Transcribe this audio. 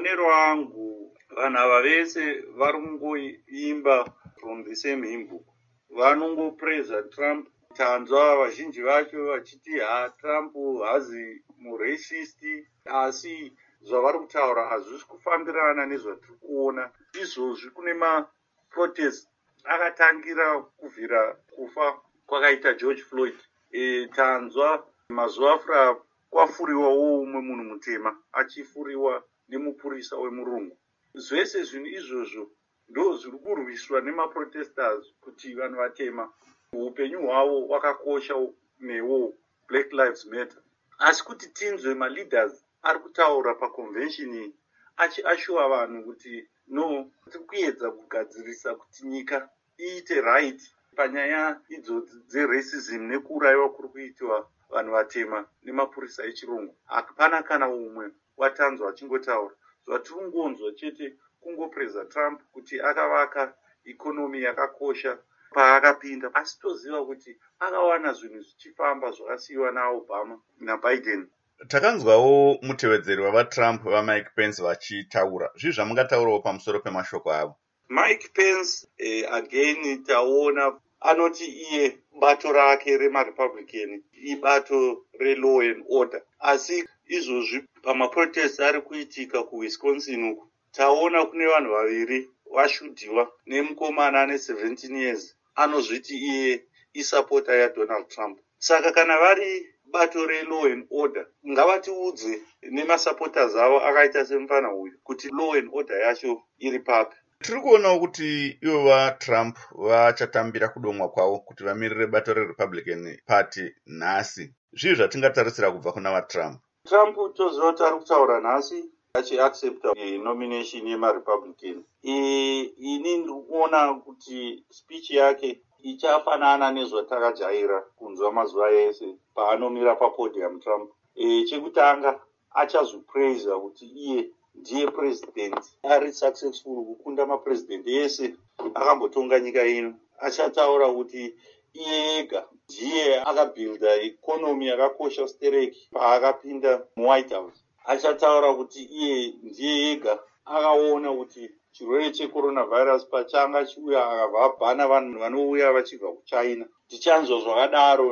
muonero angu vanhu ava vese vari kungoimba from the same hymnbook vanongopreza trump. Tanzwa vazhinji vacho vachiti ha trump hazi muracist. Asi zvavari kutaura hazvisi kufambirana nezvatiri kuona. Izvozvi kune maprotest akatangira kubvira kufa kwakaita george floyd. E, tanzwa mazuva afura kwafuriwawo umwe munhu mutema achifuriwa nemupurisa wemurungu. Zvese zvinhu izvozvo ndo zviri kurwiswa nemaprotesters kuti vanhu vatema. Upenyu hwavo hwakakosha newo black lives matter. Asi kuti tinzwe maleaders ari kutaura paconvention iyi achiashuwa vanhu kuti no tiri kuedza kugadzirisa kuti nyika iite right panyaya idzodzi dzeracism nekuurayiwa kuri kuitiwa vanhu vatema nemapurisa echirungu. Hapana kana umwe watanzwa achingotaura. Zvatiri kungonzwa chete kungopreza trump kuti akavaka ikonomi yakakosha paakapinda. Asi toziva kuti akawana zvinhu zvichifamba zvakasiyiwa naobama nabiden. Takanzwawo mutevedzeri wavatrump vamike pence vachitaura. Zvii zvamungataurawo pamusoro pemashoko avo. Mike pence eh, again taona anoti iye bato rake remarepublican ibato relaw and order. Asi izvozvi pamaprotest ari kuitika kuwisconsin uku taona kune vanhu vaviri vashudhiwa nemukomana ane 17 years. Anozviti iye isapota yadonald trump. Saka kana vari bato relaw and order ngavatiudze nemasupporters avo akaita semufana uyu kuti law and order yacho iri papi. Tiri kuonawo kuti ivo vatrump vachatambira kudomwa kwavo kuti vamirire bato rerepublican party nhasi. Zvii zvatingatarisira kubva kuna vatrump trump toziva kuti ari kutaura nhasi achiaccepta nomination yemarepublican. Ini ndiri kuona kuti speech yake ichafanana nezvatakajaira kunzwa mazuva ese paanomira papodium trump. E, chekutanga achazvipraisa kuti iye ndiye president ari successful kukunda maprezidendi ese akambotonga nyika ino. Achataura kuti iye ega ndiye akabhilda ikonomi yakakosha stereki paakapinda muwhite house. Achataura kuti iye ndiye ega akaona kuti chirwere checoronavirus pachanga chiuya akabva abhana vanhu vanouya vachibva kuchina. Tichanzwa zvakadaro